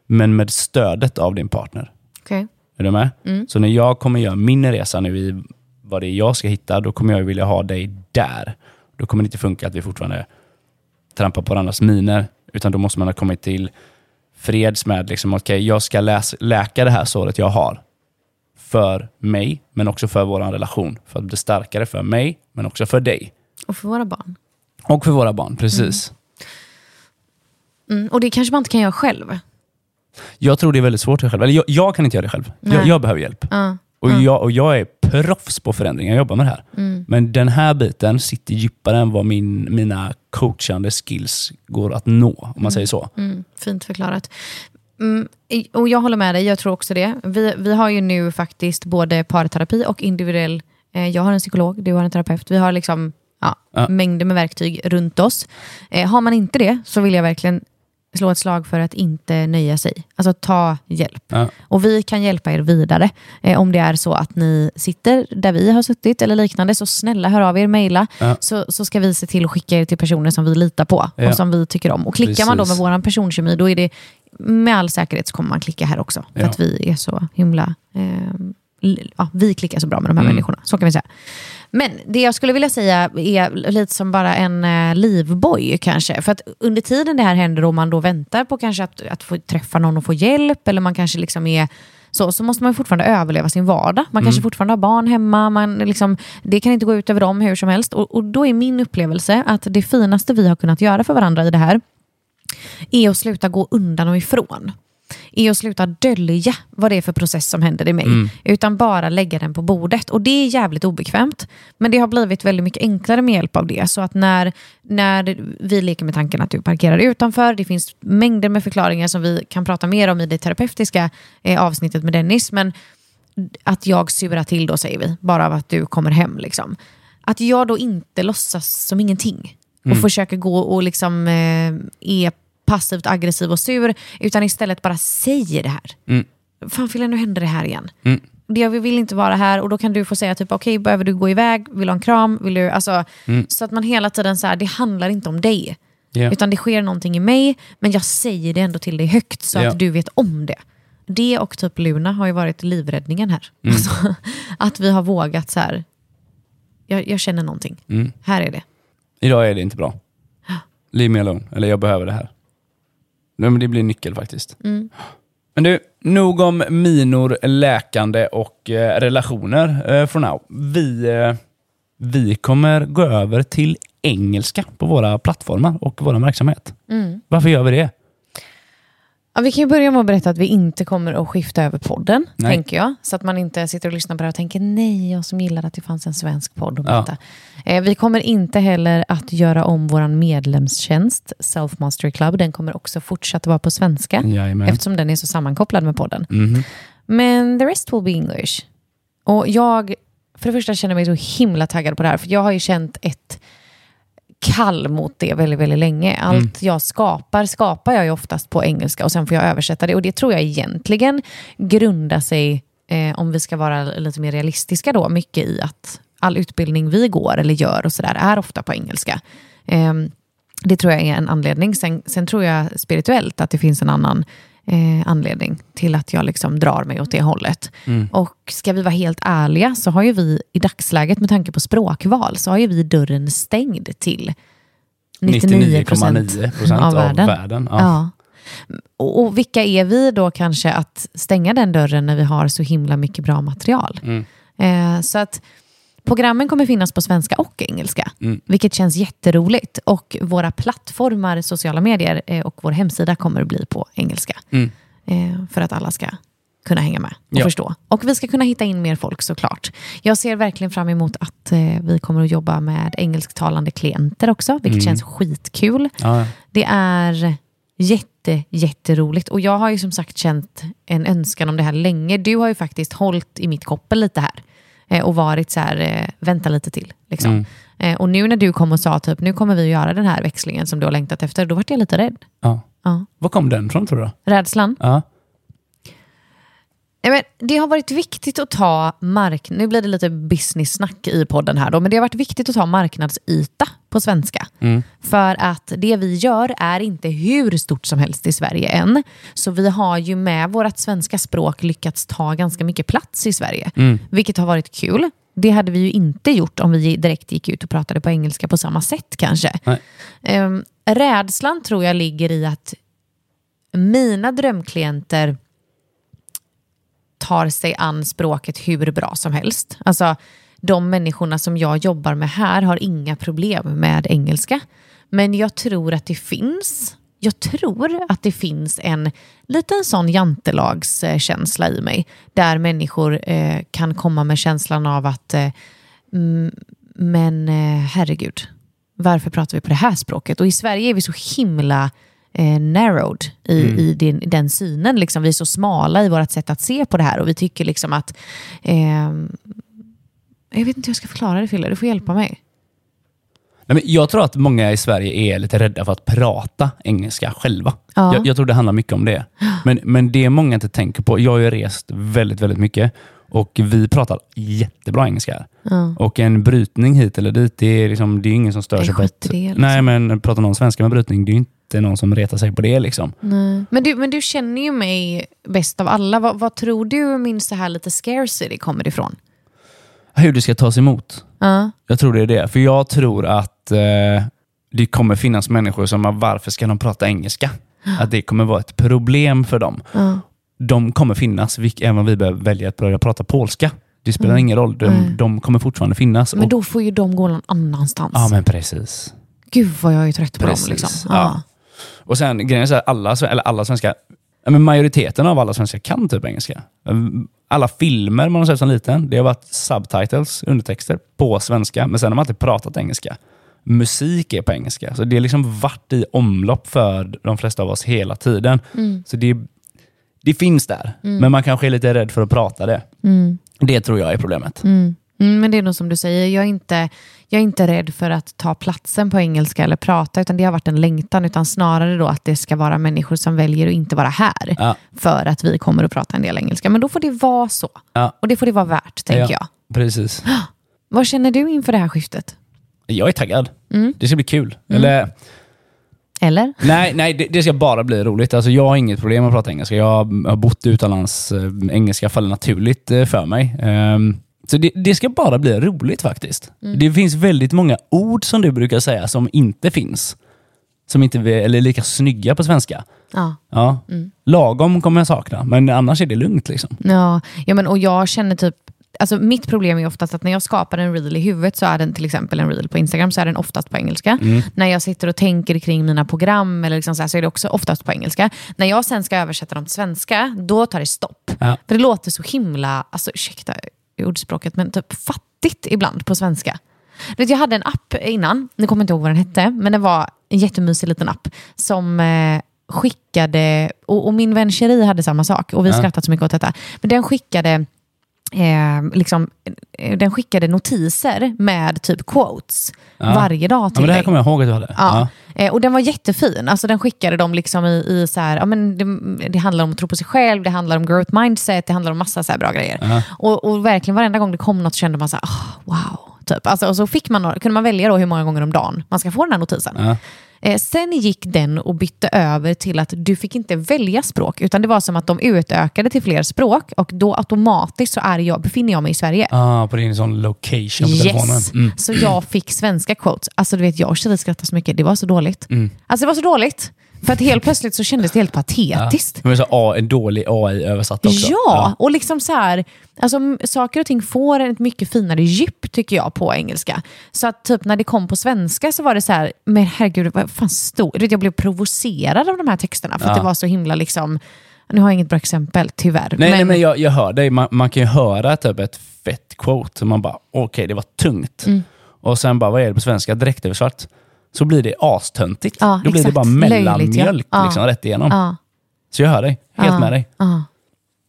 men med stödet av din partner. Okej. Är du med? Så när jag kommer göra min resa nu i vad det är jag ska hitta, då kommer jag vilja ha dig där. Då kommer det inte funka att vi fortfarande trampar på varandras miner, utan då måste man ha kommit till freds med, liksom, okej, jag ska läs, läka det här såret jag har. För mig, men också för vår relation. För att bli starkare för mig, men också för dig. Och för våra barn. Och för våra barn, precis. Mm. Och det kanske man inte kan göra själv. Jag tror det är väldigt svårt för själv. Eller jag, jag kan inte göra det själv. Jag, jag behöver hjälp. Ja. Och, jag, och jag är proffs på förändring, jag jobbar med det här. Men den här biten sitter djupare än vad min, mina coachande skills går att nå, om man säger så. Mm, fint förklarat. Mm, och jag håller med dig, jag tror också det. Vi, vi har ju nu faktiskt både parterapi och individuell... Eh, jag har en psykolog, du har en terapeut. Vi har liksom ja, Ja. mängder med verktyg runt oss. Eh, har man inte det så vill jag verkligen slå ett slag för att inte nöja sig. Alltså ta hjälp. Ja. Och vi kan hjälpa er vidare. Eh, om det är så att ni sitter där vi har suttit eller liknande, så snälla hör av er, mejla. Ja. Så, så ska vi se till att skicka er till personer som vi litar på Ja. och som vi tycker om. Och klickar man då med Precis. vår personkemi, då är det med all säkerhet så kommer man klicka här också. För att vi är så himla... Eh, ja, vi klickar så bra med de här Mm. människorna, så kan vi säga. Men det jag skulle vilja säga är lite som bara en eh, livboj kanske. För att under tiden det här händer och man då väntar på kanske att, att få träffa någon och få hjälp, eller man kanske liksom är så, så måste man fortfarande överleva sin vardag. Man kanske fortfarande har barn hemma, man liksom, det kan inte gå ut över dem hur som helst. Och, och då är min upplevelse att det finaste vi har kunnat göra för varandra i det här, är att sluta gå undan och ifrån. Är att sluta dölja vad det är för process som händer i mig. Utan bara lägga den på bordet. Och det är jävligt obekvämt. Men det har blivit väldigt mycket enklare med hjälp av det. Så att när, när vi leker med tanken att du parkerar utanför, det finns mängder med förklaringar som vi kan prata mer om i det terapeutiska eh, avsnittet med Dennis. Men att jag surar till då säger vi, bara av att du kommer hem. Liksom. Att jag då inte låtsas som ingenting och försöker gå och liksom eh, är passivt aggressiv och sur, utan istället bara säger det här. Mm. Fan Fille, nu händer det här igen. Mm. Jag vill inte vara här och då kan du få säga typ okej, behöver du gå iväg? Vill du ha en kram? Vill du, alltså, Så att man hela tiden så här, det handlar inte om dig. Ja. Utan det sker någonting i mig, men jag säger det ändå till dig högt så Ja. att du vet om det. Det och typ Luna har ju varit livräddningen här. Mm. Alltså, att vi har vågat så här, jag, jag känner någonting. Mm. Här är det. Idag är det inte bra. Leave me alone. Eller jag behöver det här. Nej, men det blir nyckel faktiskt. Men du, nog om minor, läkande och eh, relationer eh, for now. Vi, eh, vi kommer gå över till engelska på våra plattformar och vår verksamhet. Varför gör vi det? Ja, vi kan ju börja med att berätta att vi inte kommer att skifta över podden, Nej. tänker jag. Så att man inte sitter och lyssnar på det här och tänker nej, jag som gillar att det fanns en svensk podd om Ja. detta. Eh, vi kommer inte heller att göra om vår medlemstjänst, Self Mastery Club. Den kommer också fortsätta vara på svenska, Jajamän. eftersom den är så sammankopplad med podden. Mhm. Men the rest will be English. Och jag, för det första känner mig så himla taggad på det här, för jag har ju känt ett kall mot det väldigt, väldigt länge. Allt Mm. jag skapar, skapar jag ju oftast på engelska och sen får jag översätta det. Och det tror jag egentligen grundar sig, eh, om vi ska vara lite mer realistiska då, mycket i att all utbildning vi går eller gör och sådär är ofta på engelska. Ehm, det tror jag är en anledning. Sen, sen tror jag spirituellt att det finns en annan eh, anledning till att jag liksom drar mig åt det hållet. Och ska vi vara helt ärliga så har ju vi i dagsläget med tanke på språkval så har ju vi dörren stängd till 99 99,9% av av världen. världen. Ja. Ja. Och, och vilka är vi då kanske att stänga den dörren när vi har så himla mycket bra material? Mm. Eh, så att programmen kommer finnas på svenska och engelska, Mm. vilket känns jätteroligt. Och våra plattformar, sociala medier eh, och vår hemsida kommer att bli på engelska. Mm. Eh, för att alla ska kunna hänga med och Ja. förstå. Och vi ska kunna hitta in mer folk såklart. Jag ser verkligen fram emot att eh, vi kommer att jobba med engelsktalande klienter också, vilket Mm. känns skitkul. Ja. Det är jätte, jätteroligt. Och jag har ju som sagt känt en önskan om det här länge. Du har ju faktiskt hållit i mitt koppel lite här. Eh, Och varit så här, eh, vänta lite till. Liksom. Mm. Eh, Och nu när du kom och sa typ, nu kommer vi att göra den här växlingen som du har längtat efter, då vart jag lite rädd. Ja. Ja. Var kom den från tror du? Rädslan. Ja. Nej, men det har varit viktigt att ta mark... Nu blir det lite business-snack i podden här då, men det har varit viktigt att ta marknadsyta på svenska. Mm. För att det vi gör är inte hur stort som helst i Sverige än. Så vi har ju med vårt svenska språk lyckats ta ganska mycket plats i Sverige. Mm. Vilket har varit kul. Det hade vi ju inte gjort om vi direkt gick ut och pratade på engelska på samma sätt kanske. Um, rädslan tror jag ligger i att mina drömklienter tar sig an språket hur bra som helst. Alltså, de människorna som jag jobbar med här har inga problem med engelska. Men jag tror att det finns, jag tror att det finns en liten sån jantelagskänsla i mig. Där människor eh, kan komma med känslan av att eh, men eh, herregud, varför pratar vi på det här språket? Och i Sverige är vi så himla eh, narrowed i, i den, den synen. Liksom. Vi är så smala i vårt sätt att se på det här och vi tycker liksom att... ehm, jag vet inte hur jag ska förklara det Fille, du får hjälpa mig. Nej, men jag tror att många i Sverige är lite rädda för att prata engelska själva. Ja. Jag, jag tror det handlar mycket om det. Men, men det många inte tänker på, jag har ju rest väldigt, väldigt mycket och vi pratar jättebra engelska här. Ja. Och en brytning hit eller dit, det är, liksom, det är ingen som stör sig på det, liksom. Nej, men pratar någon svenska med brytning, det är ju inte någon som retar sig på det. Liksom. Nej. Men, du, men du känner ju mig bäst av alla. Vad, vad tror du min så här lite scarcity kommer ifrån? Hur det ska tas emot. Ja. Jag tror det är det. För jag tror att eh, det kommer finnas människor som har, varför ska de prata engelska? Att det kommer vara ett problem för dem. Ja. De kommer finnas, vilk- även om vi behöver välja att börja prata polska. Det spelar Mm. ingen roll. De, de kommer fortfarande finnas. Men Och- då får ju de gå någon annanstans. Ja, men precis. Gud vad jag är trött på Precis, dem. Liksom. ja. Och sen grejen är så här, alla, eller alla svenskar, men majoriteten av alla svenskar kan typ engelska. Alla filmer man har sett som liten, det har varit subtitles, undertexter, på svenska, men sen har man alltid pratat engelska. Musik är på engelska, så det har liksom varit i omlopp för de flesta av oss hela tiden. Mm. Så det, det finns där, men man kanske är lite rädd för att prata det. Mm. Det tror jag är problemet. Mm. Mm, men det är nog som du säger, jag är, inte, jag är inte rädd för att ta platsen på engelska eller prata, utan det har varit en längtan, utan snarare då att det ska vara människor som väljer att inte vara här, Ja. för att vi kommer att prata en del engelska. Men då får det vara så. Ja. Och det får det vara värt, tänker Ja. jag. Precis. Vad känner du inför det här skiftet? Jag är taggad. Mm. Det ska bli kul. Eller Eller? Nej, nej det, det ska bara bli roligt. Alltså, jag har inget problem att prata engelska. Jag har bott utomlands. eh, Engelska faller naturligt eh, för mig. Ehm, så det, det ska bara bli roligt faktiskt. Det finns väldigt många ord som du brukar säga som inte finns. Som inte eller är lika snygga på svenska. Ja. Ja. Lagom kommer jag sakna, men annars är det lugnt. Liksom. Ja, ja men, och jag känner typ, alltså mitt problem är oftast att när jag skapar en reel i huvudet så är den till exempel en reel på Instagram så är den oftast på engelska. När jag sitter och tänker kring mina program eller liksom så, här, så är det också oftast på engelska. När jag sen ska översätta dem till svenska, då tar det stopp. Ja. För det låter så himla, alltså ursäkta ordspråket, men typ fattigt ibland på svenska. Vet, jag hade en app innan, nu kommer jag inte ihåg vad den hette, men det var en jättemysig liten app som eh, skickade, och, och min vän Cherie hade samma sak, och vi Ja. skrattade så mycket åt detta, men den skickade eh, liksom, eh, den skickade notiser med typ quotes Ja. varje dag Ja, till men det här kommer jag ihåg att du hade. Ja. Eh, och den var jättefin. Alltså, den skickade de liksom i, i så här, ja, men det, det handlar om att tro på sig själv, det handlar om growth mindset, det handlar om massa så bra grejer. Ja. Och, och verkligen varenda gång det kom något så kände man så här, "Ah, wow. Typ. Alltså, och så fick man, kunde man välja då hur många gånger om dagen man ska få den här notisen. Ja. Eh, sen gick den och bytte över till att du fick inte välja språk, utan det var som att de utökade till fler språk och då automatiskt så är jag, befinner jag mig i Sverige. Ah, på din sån location på telefonen. Yes! Mm. Så jag fick svenska quotes. Alltså du vet, jag och Cherie skrattade så mycket. Det var så dåligt. Mm. Alltså det var så dåligt. För att helt plötsligt så kändes det helt patetiskt. Men så A, en dålig AI översatt också. Ja, och liksom så här, alltså, saker och ting får ett mycket finare djup tycker jag på engelska. Så att typ när det kom på svenska så var det så här, men herregud, vad fan stod Jag blev provocerad av de här texterna för att Ja. det var så himla liksom, nu har jag inget bra exempel tyvärr. Nej, men, nej, men jag, jag hör dig. Man, man kan ju höra typ ett fett quote. och Man bara, okej, det var tungt. Mm. Och sen bara, vad är det på svenska? Direkt översatt. Så blir det astöntigt. Ja, Då blir det exakt. bara mellanmjölk ja. Liksom, rätt igenom. Ja. Så jag hör dig. Helt med dig. Ja.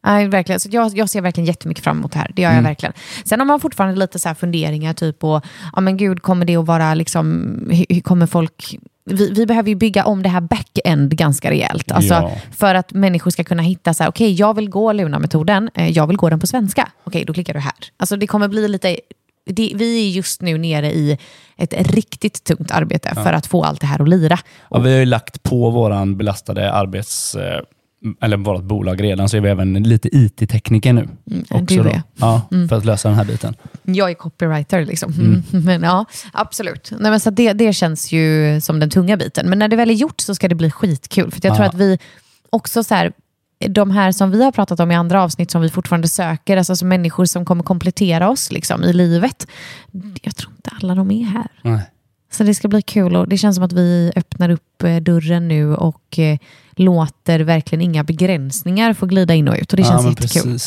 Nej, verkligen. Så jag, jag ser verkligen jättemycket fram emot det här. Det gör jag Mm. verkligen. Sen har man fortfarande lite så här funderingar, typ på, ja men gud, kommer det att vara liksom, hur, kommer folk... Vi, vi behöver ju bygga om det här back-end ganska rejält. Alltså, Ja. För att människor ska kunna hitta så här, okej, jag vill gå Luna-metoden, eh, jag vill gå den på svenska. Okej, då klickar du här. Alltså det kommer bli lite... Det, vi är just nu nere i ett riktigt tungt arbete för att få allt det här att lira. Ja, vi har ju lagt på våran belastade arbets... eh, Eller vårt bolag redan, så är vi även lite IT-tekniker nu. Mm, också är. Ja, för att lösa den här biten. Jag är copywriter liksom. Mm. Men ja, absolut. Nej, men så det, det känns ju som den tunga biten. Men när det väl är gjort så ska det bli skitkul. För jag tror Ja. att vi också så här, de här som vi har pratat om i andra avsnitt som vi fortfarande söker, alltså, alltså människor som kommer komplettera oss liksom, i livet. Jag tror inte alla de är här. Nej. Så det ska bli kul och det känns som att vi öppnar upp eh, dörren nu och eh, låter verkligen inga begränsningar få glida in och ut. Och det känns ja, jättekul.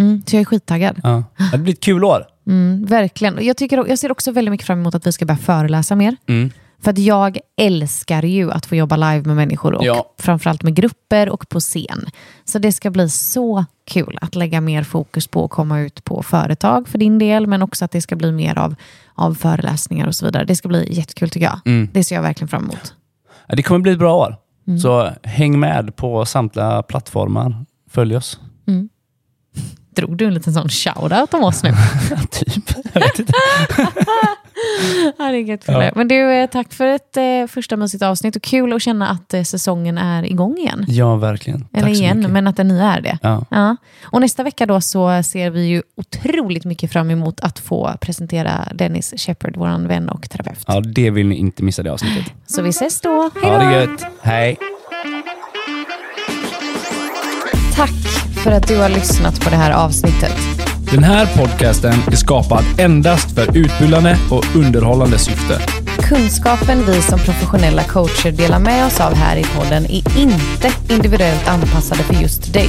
Mm, så jag är skittaggad. Ja. Det blir ett kul år. Mm, verkligen. Jag, tycker, jag ser också väldigt mycket fram emot att vi ska börja föreläsa mer. Mm. För att jag älskar ju att få jobba live med människor och Ja. framförallt med grupper och på scen. Så det ska bli så kul att lägga mer fokus på att komma ut på företag för din del, men också att det ska bli mer av, av föreläsningar och så vidare. Det ska bli jättekul tycker jag. Mm. Det ser jag verkligen fram emot. Ja, Det kommer bli ett bra år. Mm. Så häng med på samtliga plattformar. Följ oss. Drog du en liten sån shoutout om oss nu? typ. Jag vet inte. ja, det är gött det. Men du, eh, tack för ett eh, första mysigt avsnitt och kul att känna att eh, säsongen är igång igen. Ja, verkligen. Tack Eller så igen, men att den nya är det. Ja. Ja. Och nästa vecka då så ser vi ju otroligt mycket fram emot att få presentera Dennis Shepard, vår vän och terapeut. ja, det vill ni inte missa det avsnittet. Så vi ses då. Hej Ha då! det gött. Hej. Tack för att du har lyssnat på det här avsnittet. Den här podcasten är skapad endast för utbildande och underhållande syfte. Kunskapen vi som professionella coacher delar med oss av här i podden är inte individuellt anpassade för just dig.